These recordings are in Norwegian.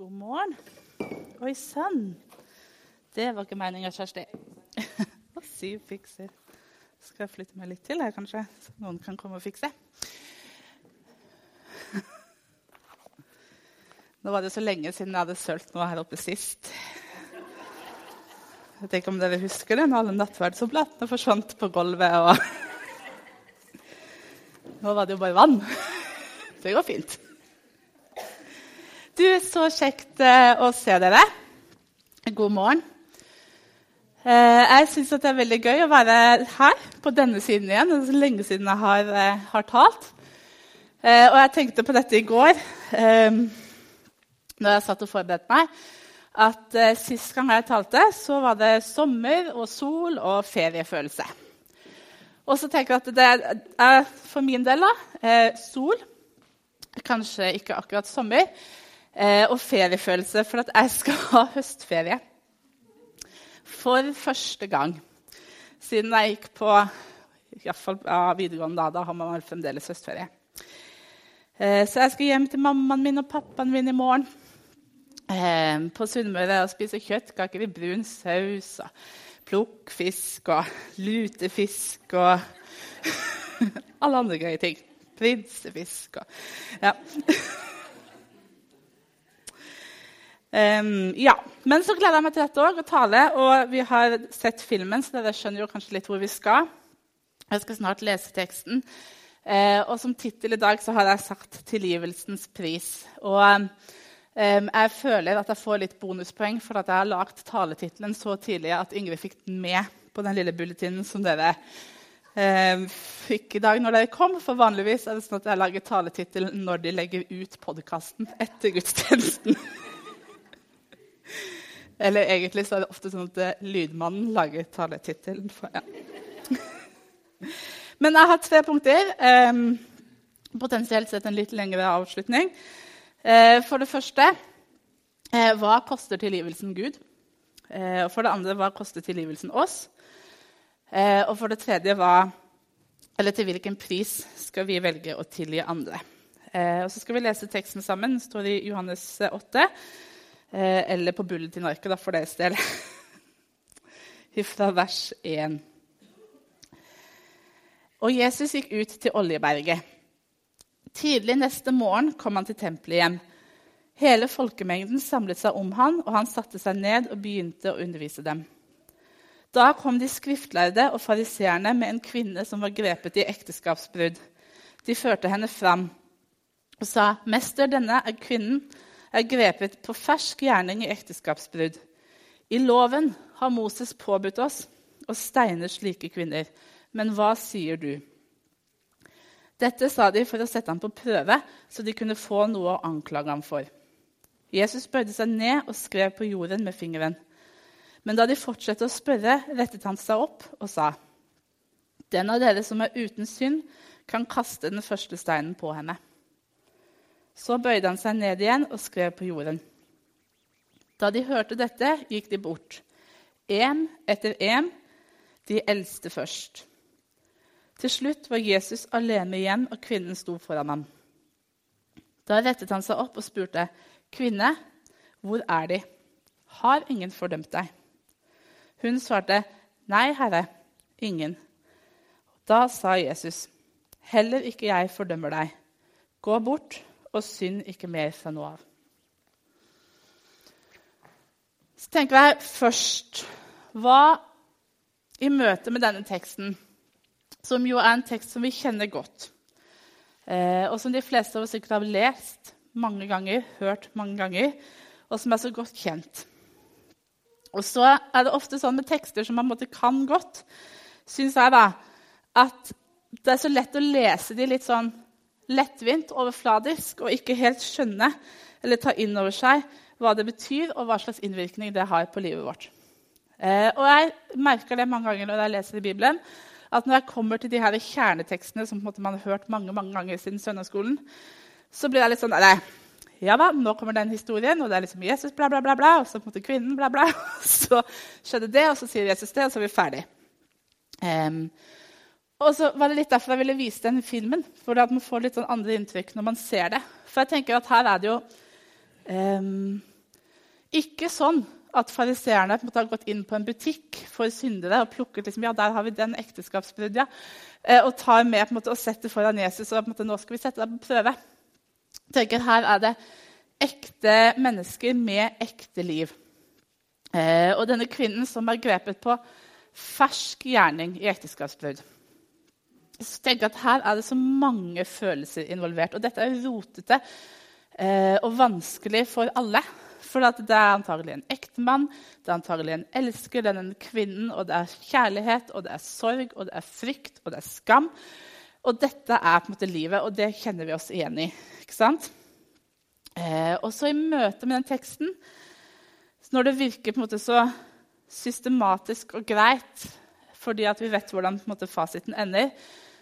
God morgen. Oi sann. Det var ikke meninga, Kjersti. Syv fikser. Skal jeg flytte meg litt til her, kanskje? Så noen kan komme og fikse. Nå var det så lenge siden jeg hadde sølt noe her oppe sist. Jeg vet ikke om dere husker det, når alle nattverdsoblatene forsvant på gulvet. og... Nå var det jo bare vann. Det går fint. Så kjekt eh, å se dere. God morgen. Eh, jeg syns det er veldig gøy å være her på denne siden igjen. Det er så lenge siden jeg har, eh, har talt. Og jeg tenkte på dette i går når jeg satt og forberedte meg, at sist gang jeg talte, så var det sommer og sol og feriefølelse. Og så tenker jeg at det er for min del da, sol. Kanskje ikke akkurat sommer og feriefølelse, for at jeg skal ha høstferie. For første gang siden jeg gikk på i fall, ja, videregående. Da, da har man fremdeles høstferie. Eh, så jeg skal hjem til mammaen min og pappaen min i morgen. Eh, på Sunnmøre og spise kjøttkaker i brun saus. og Plukkfisk og lutefisk og alle andre greie ting. Prinsefisk og Ja. Um, ja. Men så gleder jeg meg til dette òg, å tale. Og vi har sett filmen, så dere skjønner jo kanskje litt hvor vi skal. Jeg skal snart lese teksten. Uh, og som tittel i dag så har jeg sagt 'Tilgivelsens pris'. Og um, jeg føler at jeg får litt bonuspoeng for at jeg har lagd taletittelen så tidlig at Ingrid fikk den med på den lille bulletinen som dere um, fikk i dag når dere kom. For vanligvis er det sånn at jeg lager taletittel når de legger ut podkasten etter gudstjenesten. Eller egentlig så er det ofte sånn at eh, lydmannen lager taletittelen. Ja. Men jeg har tre punkter. Um, potensielt sett en litt lengre avslutning. Uh, for det første uh, hva koster tilgivelsen Gud? Og for det andre hva koster tilgivelsen oss? og for det tredje hva, eller til hvilken pris skal vi velge å tilgi andre? og så skal vi lese teksten sammen. Det står i Johannes 8. Eh, eller på bulletinarket, for deres del. Fra vers 1. Og Jesus gikk ut til Oljeberget. Tidlig neste morgen kom han til tempelet igjen. Hele folkemengden samlet seg om han, og han satte seg ned og begynte å undervise dem. Da kom de skriftlærde og fariseerne med en kvinne som var grepet i ekteskapsbrudd. De førte henne fram og sa, 'Mester, denne er kvinnen er grepet på fersk gjerning i ekteskapsbrudd. I loven har Moses påbudt oss å steine slike kvinner. Men hva sier du? Dette sa de for å sette ham på prøve, så de kunne få noe å anklage ham for. Jesus bøyde seg ned og skrev på jorden med fingeren. Men da de fortsatte å spørre, rettet han seg opp og sa.: Den av dere som er uten synd, kan kaste den første steinen på henne. Så bøyde han seg ned igjen og skrev på jorden. Da de hørte dette, gikk de bort, én etter én, de eldste først. Til slutt var Jesus alene igjen, og kvinnen sto foran ham. Da rettet han seg opp og spurte, 'Kvinne, hvor er De? Har ingen fordømt deg?' Hun svarte, 'Nei, Herre, ingen.' Da sa Jesus, 'Heller ikke jeg fordømmer deg. Gå bort og synd ikke mer fra nå av. Så tenker jeg først hva i møte med denne teksten, som jo er en tekst som vi kjenner godt, eh, og som de fleste av oss sikkert har lest mange ganger, hørt mange ganger, og som er så godt kjent. Og så er det ofte sånn med tekster som man måtte kan godt, syns jeg, da, at det er så lett å lese de litt sånn lettvint, overfladisk og ikke helt skjønne eller ta inn over seg hva det betyr, og hva slags innvirkning det har på livet vårt. Eh, og Jeg merker det mange ganger når jeg leser i Bibelen, at når jeg kommer til de her kjernetekstene som man har hørt mange mange ganger siden søndagsskolen, så blir jeg litt sånn nei, ja da, nå kommer den historien, og det er liksom Jesus, bla, bla, bla, bla, og så på en måte kvinnen, bla, bla. Så skjedde det, og så sier Jesus det, og så er vi ferdig. Um, og så var det litt derfor jeg ville vise den filmen. For at man får litt sånn andre inntrykk når man ser det. For jeg tenker at her er det jo um, Ikke sånn at fariseerne har gått inn på en butikk for syndere og plukket liksom, ja, der har vi den ekteskapsbruddet, eh, og tar med på en måte, og setter foran Jesus. og på en måte, nå skal vi sette deg på prøve. Jeg tenker, Her er det ekte mennesker med ekte liv. Eh, og denne kvinnen som er grepet på fersk gjerning i ekteskapsbrudd. Så tenker jeg at Her er det så mange følelser involvert. Og dette er rotete eh, og vanskelig for alle. For det er antagelig en ektemann, det er antagelig en elsker, det er den kvinnen, og det er kjærlighet, og det er sorg, og det er frykt, og det er skam. Og dette er på en måte livet, og det kjenner vi oss igjen i. ikke sant? Eh, og så i møte med den teksten, når det virker på en måte så systematisk og greit fordi at vi vet hvordan måte, fasiten ender,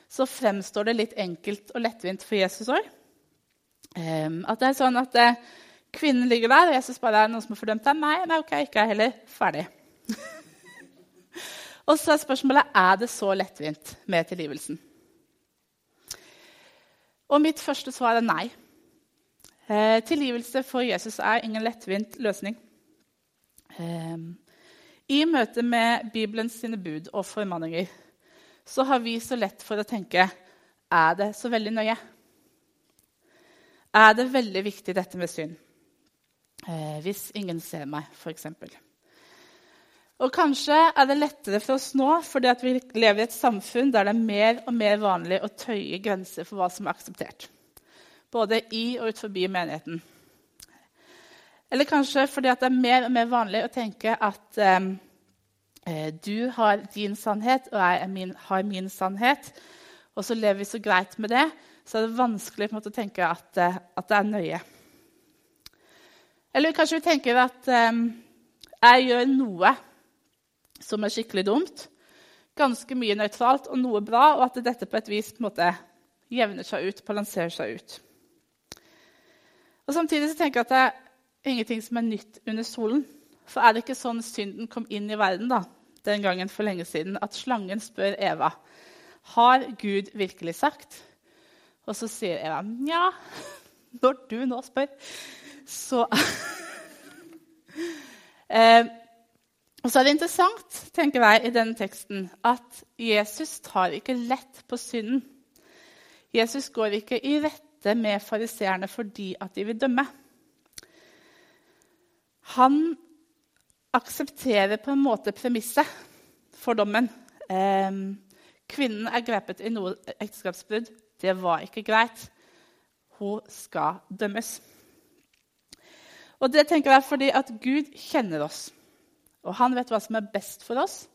så fremstår det litt enkelt og lettvint for Jesus òg. Um, at det er sånn at uh, kvinnen ligger der, og Jesus bare er noen som har fordømt deg. Nei, nei, ok, ikke jeg heller. Ferdig. og så er spørsmålet er det så lettvint med tilgivelsen. Og mitt første svar er nei. Uh, tilgivelse for Jesus er ingen lettvint løsning. Um, i møte med Bibelens sine bud og formaninger så har vi så lett for å tenke er det så veldig nøye? Er det veldig viktig, dette med synd? Eh, hvis ingen ser meg, f.eks. Og kanskje er det lettere for oss nå fordi vi lever i et samfunn der det er mer og mer vanlig å tøye grenser for hva som er akseptert. Både i og ut forbi menigheten. Eller kanskje fordi det er mer og mer vanlig å tenke at eh, du har din sannhet, og jeg min, har min sannhet. Og så lever vi så greit med det, så er det vanskelig måte, å tenke at, eh, at, det er nøye. Eller kanskje vi tenker at um, jeg gjør noe som er skikkelig dumt. Ganske mye nøytralt og noe bra, og at dette på et vis på måte, jevner seg ut, balanserer seg ut. Og Samtidig så tenker jeg at det er ingenting som er nytt under solen. For er det ikke sånn synden kom inn i verden da, den gangen for lenge siden, at slangen spør Eva har Gud virkelig sagt? Og så sier Eva nja, når du nå spør, så eh, Og så er det interessant tenker jeg, i denne teksten at Jesus tar ikke lett på synden. Jesus går ikke i rette med fariseerne fordi at de vil dømme. Han aksepterer på en måte premisset for dommen. Kvinnen er grepet i noe ekteskapsbrudd. Det var ikke greit. Hun skal dømmes. Og Det tenker jeg fordi at Gud kjenner oss, og han vet hva som er best for oss.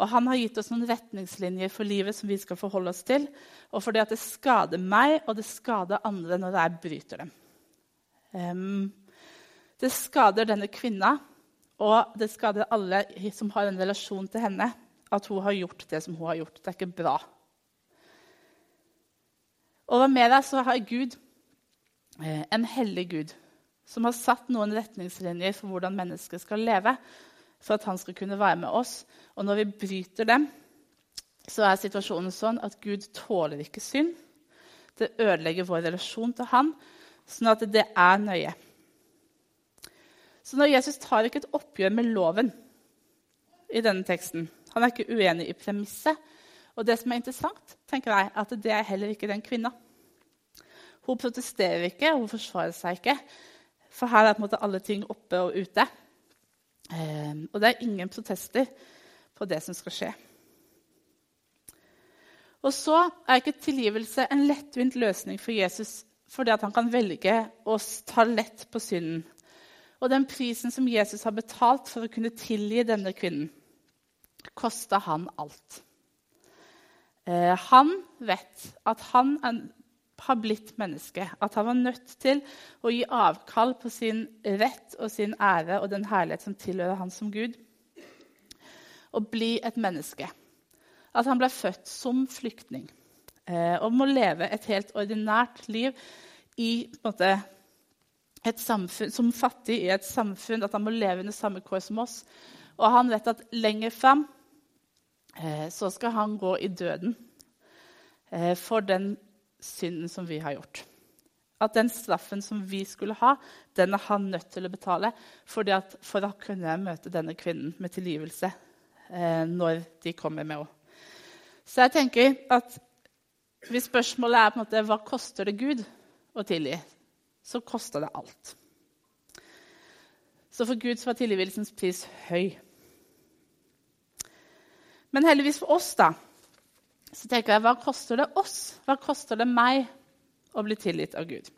Og han har gitt oss noen retningslinjer for livet som vi skal forholde oss til. Og fordi at det skader meg, og det skader andre når jeg bryter dem. Um, det skader denne kvinna, og det skader alle som har en relasjon til henne, at hun har gjort det som hun har gjort. Det er ikke bra. Over deg så har Gud, eh, en hellig Gud, som har satt noen retningslinjer for hvordan mennesker skal leve, for at han skal kunne være med oss. Og når vi bryter dem, så er situasjonen sånn at Gud tåler ikke synd. Det ødelegger vår relasjon til han, sånn at det er nøye. Så når Jesus tar ikke et oppgjør med loven i denne teksten Han er ikke uenig i premisset. Og det som er interessant, tenker jeg, er at det er heller ikke den kvinna. Hun protesterer ikke, hun forsvarer seg ikke. For her er på en måte alle ting oppe og ute. Um, og det er ingen protester på det som skal skje. Og så er ikke tilgivelse en lettvint løsning for Jesus fordi han kan velge å ta lett på synden og den prisen som Jesus har betalt for å kunne tilgi denne kvinnen, kosta han alt. Eh, han vet at han er, har blitt menneske, at han var nødt til å gi avkall på sin rett og sin ære og den herlighet som tilhører han som Gud, og bli et menneske. At han ble født som flyktning eh, og må leve et helt ordinært liv i på en måte, samfunn, som fattig i et samfunn, at han må leve under samme kår som oss. Og han vet at lenger fram eh, så skal han gå i døden eh, for den synden som vi har gjort. At den straffen som vi skulle ha, den er han nødt til å betale at, for å kunne møte denne kvinnen med tilgivelse eh, når de kommer med henne. Så jeg tenker at hvis spørsmålet er på en måte, hva koster det Gud å tilgi, så koster det alt. Så for Gud så var tilgivelsens pris høy. Men heldigvis for oss, da, så tenker jeg hva koster det oss? Hva koster det meg å bli tilgitt av Gud?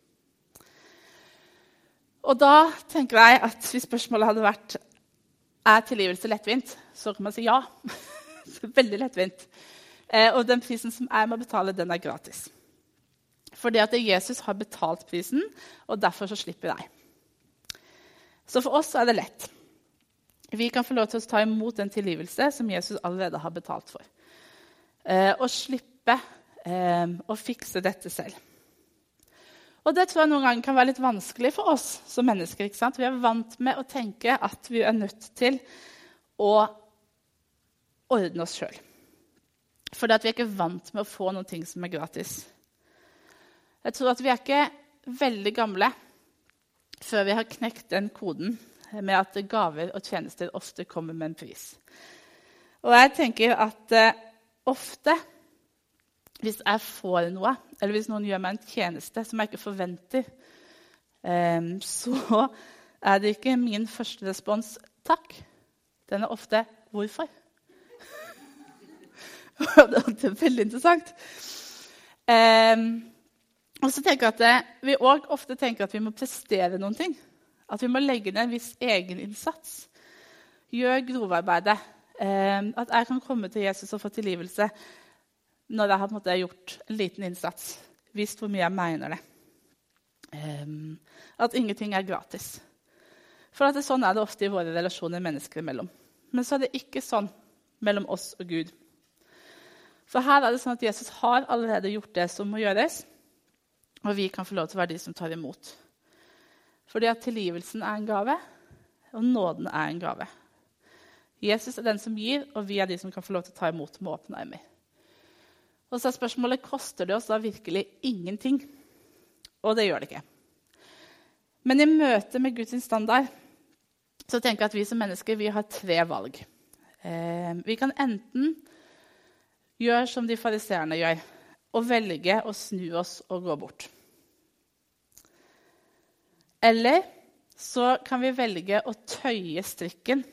Og da tenker jeg at hvis spørsmålet hadde vært er tilgivelse lettvint, så kan man si ja. Veldig lettvint. Eh, og den prisen som jeg må betale, den er gratis. Fordi at Jesus har betalt prisen, og derfor så slipper jeg. Så for oss er det lett. Vi kan få lov til å ta imot den tilgivelse som Jesus allerede har betalt for. Eh, og slippe eh, å fikse dette selv. Og det tror jeg noen ganger kan være litt vanskelig for oss som mennesker. ikke sant? Vi er vant med å tenke at vi er nødt til å ordne oss sjøl. Fordi vi er ikke vant med å få noen ting som er gratis. Jeg tror at vi er ikke veldig gamle før vi har knekt den koden med at gaver og tjenester ofte kommer med en pris. Og jeg tenker at uh, ofte hvis jeg får noe, eller hvis noen gjør meg en tjeneste som jeg ikke forventer, um, så er det ikke min første respons 'takk'. Den er ofte 'hvorfor'? det er veldig interessant. Um, og så tenker jeg at Vi òg ofte tenker at vi må prestere noen ting. At vi må legge ned en viss egeninnsats. Gjør grovarbeidet. Eh, at jeg kan komme til Jesus og få tilgivelse når jeg har måte, gjort en liten innsats. Visst hvor mye jeg mener det. Eh, at ingenting er gratis. For det, Sånn er det ofte i våre relasjoner mennesker imellom. Men så er det ikke sånn mellom oss og Gud. For her er det sånn at Jesus har allerede gjort det som må gjøres, og vi kan få lov til å være de som tar imot. Fordi at tilgivelsen er en gave, og nåden er en gave. Jesus er den som gir, og vi er de som kan få lov til å ta imot med åpne armer. Og så er spørsmålet koster det oss da virkelig ingenting. Og det gjør det ikke. Men i møte med Guds standard så tenker jeg at vi som mennesker vi har tre valg. Eh, vi kan enten gjøre som de fariseerne gjør, og velge å snu oss og gå bort. Eller så kan vi velge å tøye strikken.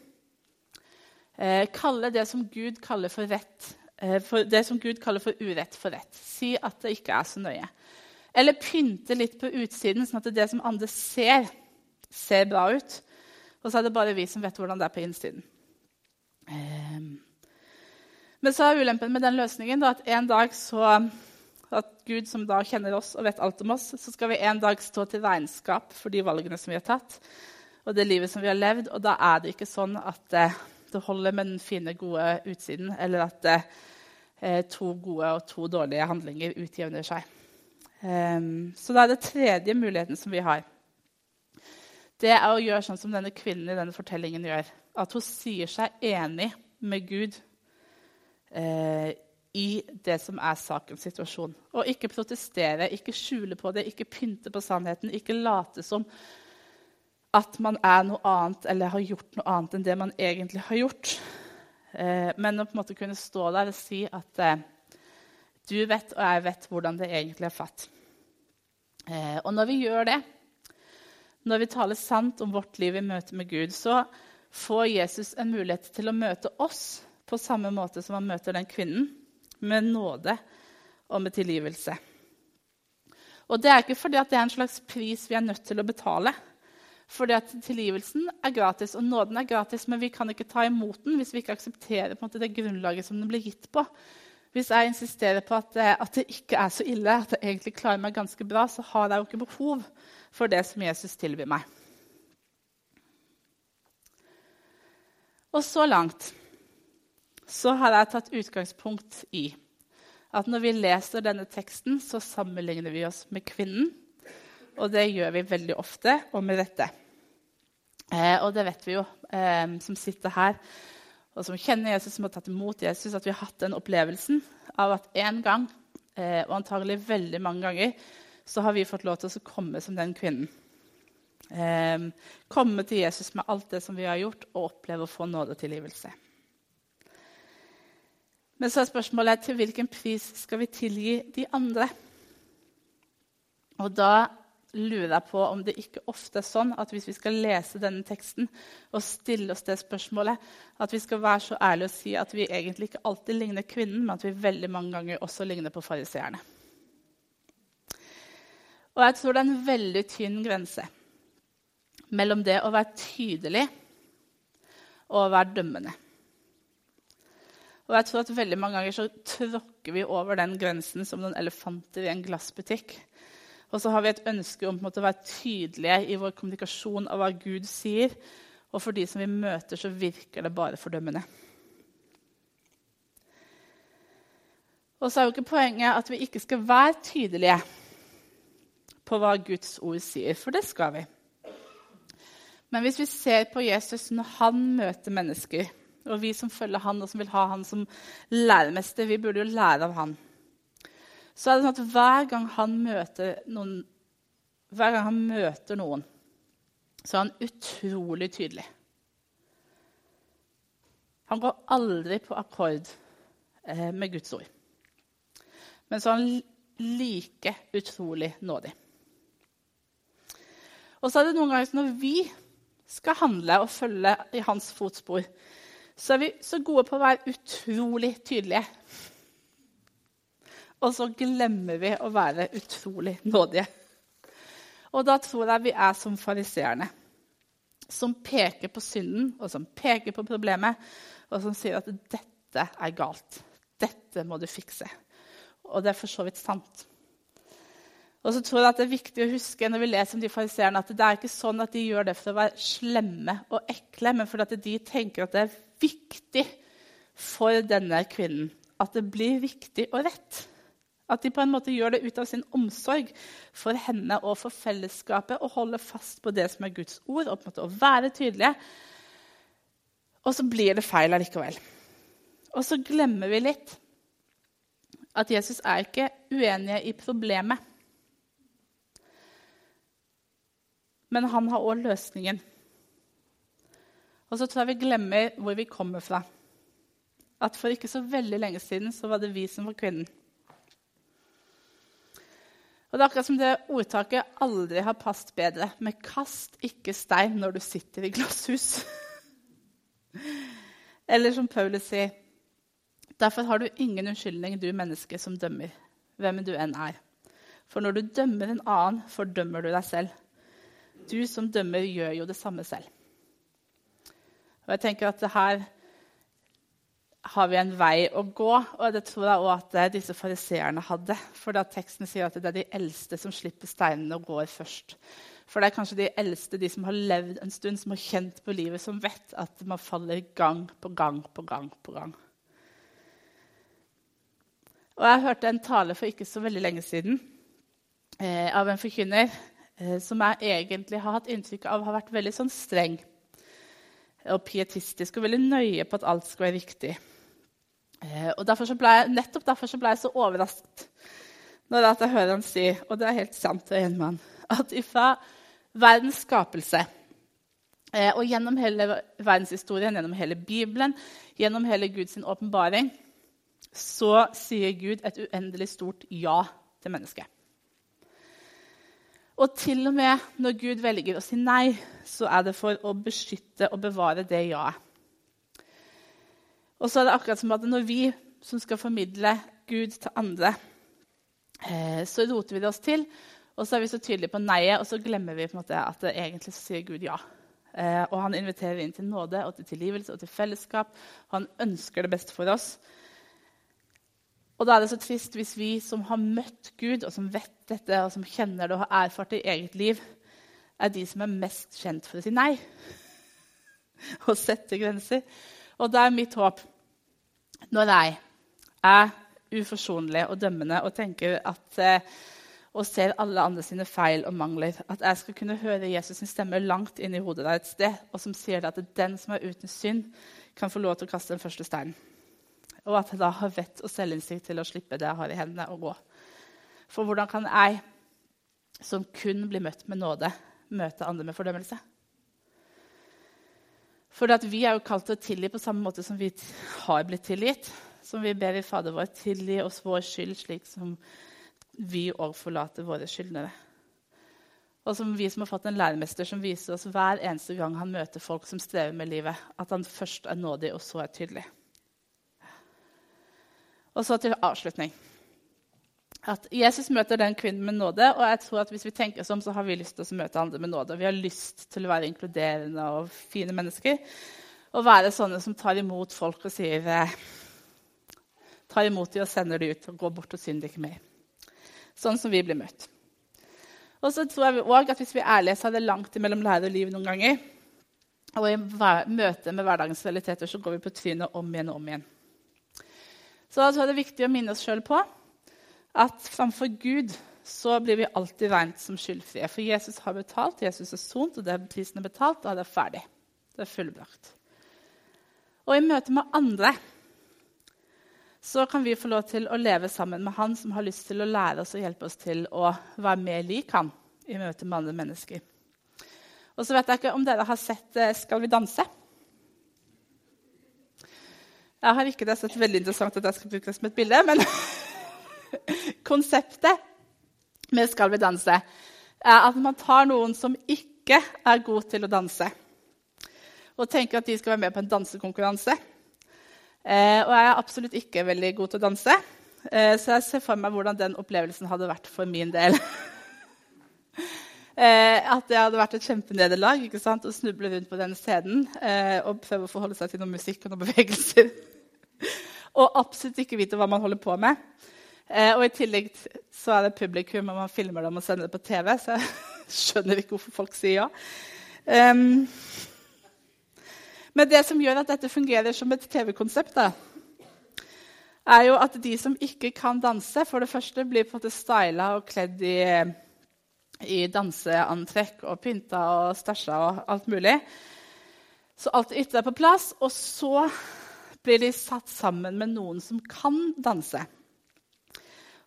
Eh, kalle det som Gud kaller for rett, eh, for det som Gud kaller for urett, for rett. Si at det ikke er så nøye. Eller pynte litt på utsiden, sånn at det som andre ser, ser bra ut. Og så er det bare vi som vet hvordan det er på innsiden. Eh, men så er ulempen med den løsningen da, at en dag så at Gud, som da kjenner oss og vet alt om oss, så skal vi en dag stå til regnskap for de valgene som vi har tatt, og det livet som vi har levd. Og da er det ikke sånn at eh, det holder med den fine, gode utsiden, eller at eh, to gode og to dårlige handlinger utjevner seg. Um, så da er det tredje muligheten som vi har. Det er å gjøre sånn som denne kvinnen i denne fortellingen gjør. At hun sier seg enig med Gud eh, i det som er sakens situasjon. Og ikke protestere, ikke skjule på det, ikke pynte på sannheten, ikke late som at man er noe annet eller har gjort noe annet enn det man egentlig har gjort. Eh, men å på en måte kunne stå der og si at eh, du vet, og jeg vet hvordan det egentlig er fatt. Eh, og når vi gjør det, når vi taler sant om vårt liv i møte med Gud, så får Jesus en mulighet til å møte oss på samme måte som han møter den kvinnen med nåde og med tilgivelse. Og det er ikke fordi det er en slags pris vi er nødt til å betale. Fordi at Tilgivelsen er gratis, og nåden er gratis, men vi kan ikke ta imot den hvis vi ikke aksepterer måte, det grunnlaget som den blir gitt på. Hvis jeg insisterer på at, eh, at, det ikke er så ille, at jeg egentlig klarer meg ganske bra, så har jeg jo ikke behov for det som Jesus tilbyr meg. Og så langt så har jeg tatt utgangspunkt i at når vi leser denne teksten, så sammenligner vi oss med kvinnen. Og det gjør vi veldig ofte, og med dette. Eh, og det vet vi jo, eh, som sitter her, og som kjenner Jesus, som har tatt imot Jesus, at vi har hatt den opplevelsen av at en gang, eh, og antagelig veldig mange ganger, så har vi fått lov til å komme som den kvinnen. Eh, komme til Jesus med alt det som vi har gjort, og oppleve å få nådetilgivelse. Men så er spørsmålet til hvilken pris skal vi tilgi de andre? Og da lurer jeg på om det ikke ofte er sånn at hvis vi skal lese denne teksten og stille oss det spørsmålet, at vi skal være så ærlige og si at vi egentlig ikke alltid ligner kvinnen, men at vi veldig mange ganger også ligner på fariseerne. Og jeg tror det er en veldig tynn grense mellom det å være tydelig og å være dømmende. Og jeg tror at veldig mange ganger så tråkker vi over den grensen som noen elefanter i en glassbutikk. Og så har vi et ønske om å være tydelige i vår kommunikasjon av hva Gud sier. Og for de som vi møter, så virker det bare fordømmende. Og så er jo ikke poenget at vi ikke skal være tydelige på hva Guds ord sier, for det skal vi. Men hvis vi ser på Jesus når han møter mennesker, og vi som følger han og som vil ha han som læremester, vi burde jo lære av han så er det sånn at hver gang han møter noen, hver gang han møter noen så er han utrolig tydelig. Han går aldri på akkord eh, med Guds ord. Men så er han like utrolig nådig. Og så er det noen ganger når vi skal handle og følge i hans fotspor, så er vi så gode på å være utrolig tydelige. Og så glemmer vi å være utrolig nådige. Og da tror jeg vi er som fariseerne, som peker på synden og som peker på problemet, og som sier at 'dette er galt'. Dette må du fikse. Og det er for så vidt sant. Og så tror jeg at Det er viktig å huske når vi leser om de fariseerne, at det er ikke sånn at de gjør det for å være slemme og ekle, men fordi de tenker at det er viktig for denne kvinnen at det blir viktig og rett. At de på en måte gjør det ut av sin omsorg for henne og for fellesskapet og holder fast på det som er Guds ord, og på en måte å være tydelige. Og så blir det feil allikevel. Og så glemmer vi litt at Jesus er ikke uenig i problemet. Men han har òg løsningen. Og så tror jeg vi glemmer hvor vi kommer fra. At For ikke så veldig lenge siden så var det vi som var kvinnen. Og det er akkurat som det ordtaket aldri har passet bedre. Men kast ikke stein når du sitter i glasshus. Eller som Paulus sier Derfor har du ingen unnskyldning, du menneske som dømmer, hvem du enn er. For når du dømmer en annen, fordømmer du deg selv. Du som dømmer, gjør jo det samme selv. Og jeg tenker at her har vi en vei å gå. Og det tror jeg også at disse fariseerne hadde. For da teksten sier at det er de eldste som slipper steinene og går først. For det er kanskje de eldste, de som har levd en stund, som har kjent på livet, som vet at man faller gang på gang på gang på gang. Og jeg hørte en tale for ikke så veldig lenge siden eh, av en forkynner som jeg egentlig har hatt inntrykk av har vært veldig sånn streng og pietistisk og veldig nøye på at alt skal være riktig. Eh, og derfor jeg, Nettopp derfor ble jeg så overrasket når jeg hører han si, og det er helt sant, det er en mann, at ifra verdens skapelse eh, og gjennom hele verdenshistorien, gjennom hele Bibelen, gjennom hele Guds åpenbaring, så sier Gud et uendelig stort ja til mennesket. Og til og med når Gud velger å si nei, så er det for å beskytte og bevare det ja-et. Og så er det akkurat som at når vi som skal formidle Gud til andre, eh, så roter vi det oss til, og så er vi så tydelige på nei-et, og så glemmer vi at det egentlig sier Gud ja. Eh, og han inviterer inn til nåde og til tilgivelse og til fellesskap. Han ønsker det beste for oss. Og da er det så trist hvis vi som har møtt Gud, og som vet dette, og som kjenner det og har erfart det i eget liv, er de som er mest kjent for å si nei og sette grenser. Og da er mitt håp når jeg er uforsonlig og dømmende og tenker at, eh, og ser alle andre sine feil og mangler, at jeg skal kunne høre Jesus' stemme langt inn i hodet der et sted, og som sier at den som er uten synd, kan få lov til å kaste den første steinen. Og at jeg da har vett og selvinnsikt til å slippe det jeg har i hendene, og gå. For hvordan kan jeg som kun blir møtt med nåde, møte andre med fordømmelse. For vi er jo kalt til å tilgi på samme måte som vi har blitt tilgitt. Som vi ber i Fader vår, tilgi oss vår skyld, slik som vi òg forlater våre skyldnere. Og som vi som har fått en læremester som viser oss hver eneste gang han møter folk som strever med livet, at han først er nådig, og så er tydelig. Og så til avslutning. At Jesus møter den kvinnen med nåde. Og jeg tror at hvis vi tenker sånn, så har vi lyst til å møte andre med nåde. Vi har lyst til å være inkluderende og fine mennesker. Og være sånne som tar imot folk og sier eh, Tar imot dem og sender dem ut og går bort og synder ikke mer. Sånn som vi blir møtt. Og så tror jeg også at Hvis vi er ærlige, så er det langt mellom lære og liv noen ganger. Og i møte med hverdagens realiteter så går vi på trynet om igjen og om igjen. Så jeg tror det er viktig å minne oss sjøl på at framfor Gud så blir vi alltid regnet som skyldfrie. For Jesus har betalt, Jesus er sont, og det er prisen er betalt, og det er ferdig. Det er fullbrakt. Og i møte med andre så kan vi få lov til å leve sammen med han som har lyst til å lære oss og hjelpe oss til å være mer lik han i møte med andre mennesker. Og så vet jeg ikke om dere har sett eh, 'Skal vi danse'? Jeg har ikke det sett veldig interessant at jeg skal bruke det som et bilde, men konseptet med 'Skal vi danse' er at man tar noen som ikke er god til å danse, og tenker at de skal være med på en dansekonkurranse. Eh, og jeg er absolutt ikke veldig god til å danse, eh, så jeg ser for meg hvordan den opplevelsen hadde vært for min del. Eh, at det hadde vært et kjempenederlag å snuble rundt på den scenen eh, og prøve å forholde seg til noe musikk og noen bevegelser. Og absolutt ikke vite hva man holder på med. Eh, og i tillegg så er det publikum, og man filmer dem og sender det på TV. Så jeg skjønner ikke hvorfor folk sier ja. Um, men det som gjør at dette fungerer som et TV-konsept, er jo at de som ikke kan danse, for det første blir på en måte styla og kledd i i danseantrekk og pynta og stæsja og alt mulig. Så alt det ytre er på plass. Og så blir de satt sammen med noen som kan danse.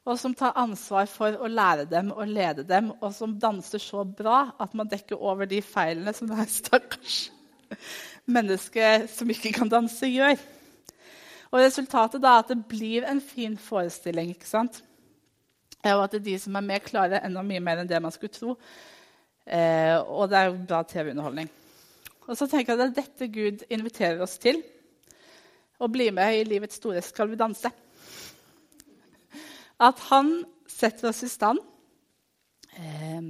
Og som tar ansvar for å lære dem og lede dem, og som danser så bra at man dekker over de feilene som det her stakkars mennesket som ikke kan danse, gjør. Og resultatet er at det blir en fin forestilling. ikke sant? Og at de som er med, klarer enda mye mer enn det man skulle tro. Eh, og det er jo bra TV-underholdning. Og så tenker jeg at det er dette Gud inviterer oss til. Å bli med i livets store Skal vi danse. At han setter oss i stand, eh,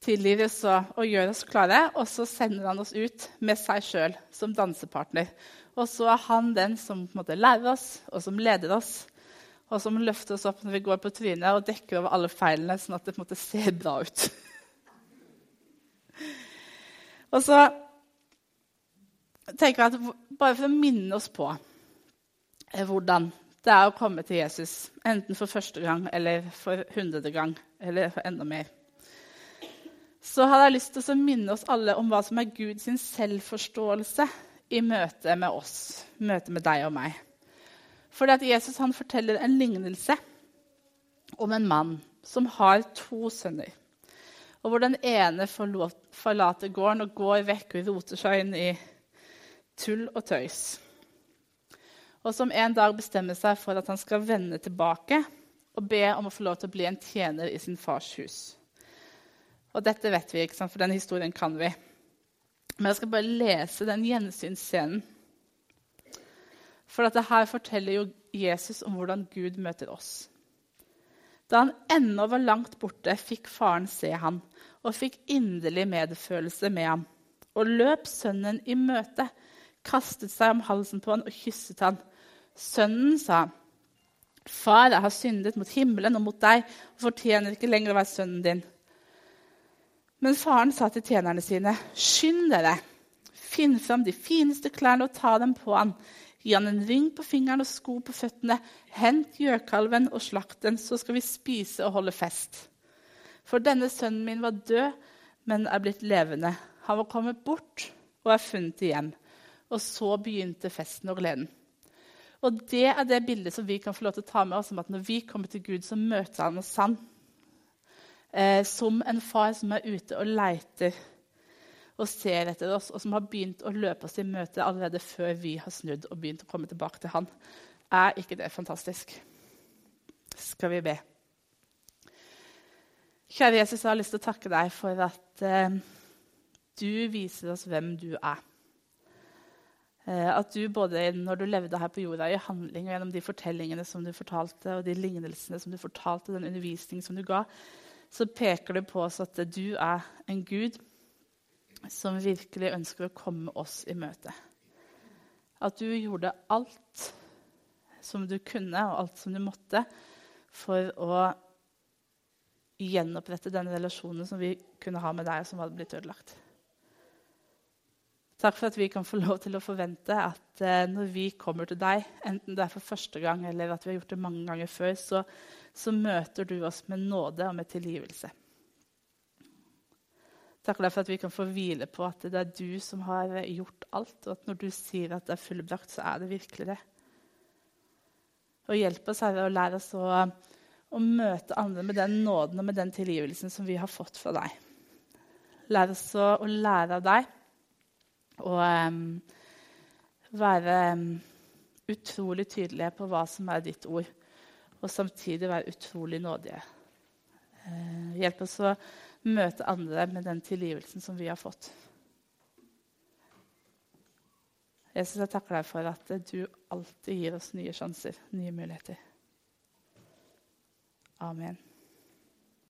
tilgir oss og, og, gjør oss klare. Og så sender han oss ut med seg sjøl som dansepartner. Og så er han den som måte, lærer oss, og som leder oss og som løfter oss opp når vi går på trynet og dekker over alle feilene, sånn at det på en måte ser bra ut. og så tenker at Bare for å minne oss på eh, hvordan det er å komme til Jesus, enten for første gang eller for hundrede gang eller for enda mer, så hadde jeg lyst til å minne oss alle om hva som er Guds selvforståelse i møte med oss, møte med deg og meg. Fordi at Jesus han forteller en lignelse om en mann som har to sønner. Og hvor den ene forlater gården og går vekk og roter seg inn i tull og tøys. Og som en dag bestemmer seg for at han skal vende tilbake og be om å få lov til å bli en tjener i sin fars hus. Og dette vet vi, ikke sant? for den historien kan vi. Men jeg skal bare lese den gjensynsscenen for dette her forteller jo Jesus om hvordan Gud møter oss. Da han ennå var langt borte, fikk faren se ham og fikk inderlig medfølelse med ham. Og løp sønnen i møte, kastet seg om halsen på han og kysset han. Sønnen sa, 'Far, jeg har syndet mot himmelen og mot deg' 'og fortjener ikke lenger å være sønnen din.' Men faren sa til tjenerne sine, 'Skynd dere, finn fram de fineste klærne og ta dem på han.' Gi han en ring på fingeren og sko på føttene. Hent gjøkalven og slakt den, så skal vi spise og holde fest. For denne sønnen min var død, men er blitt levende. Han var kommet bort og er funnet igjen. Og så begynte festen og gleden. Og det er det bildet som vi kan få lov til å ta med oss om at når vi kommer til Gud, så møter han oss sann. Eh, som en far som er ute og leiter og ser etter oss, og som har begynt å løpe oss i møte allerede før vi har snudd og begynt å komme tilbake til han. Er ikke det fantastisk? Skal vi be. Kjære Jesus, jeg har lyst til å takke deg for at eh, du viser oss hvem du er. Eh, at du både når du levde her på jorda, i handling og gjennom de fortellingene som du fortalte, og de lignelsene som du fortalte, den undervisningen som du ga, så peker du på oss at du er en Gud som virkelig ønsker å komme oss i møte. At du gjorde alt som du kunne, og alt som du måtte, for å gjenopprette den relasjonen som vi kunne ha med deg, som hadde blitt ødelagt. Takk for at vi kan få lov til å forvente at eh, når vi kommer til deg, enten det er for første gang eller at vi har gjort det mange ganger før, så, så møter du oss med nåde og med tilgivelse. Takk for at vi kan få hvile på at det er du som har gjort alt, og at når du sier at det er fullbrakt, så er det virkelig det. Og hjelp oss, Herre, og lær oss å, å, møte andre med den nåden og med den tilgivelsen som vi har fått fra deg. Lær oss å, å lære av deg og um, være um, utrolig tydelige på hva som er ditt ord, og samtidig være utrolig nådige. Uh, hjelp oss å møte andre med den tilgivelsen som vi har fått. Jesus, jeg takker deg for at du alltid gir oss nye sjanser, nye muligheter. Amen.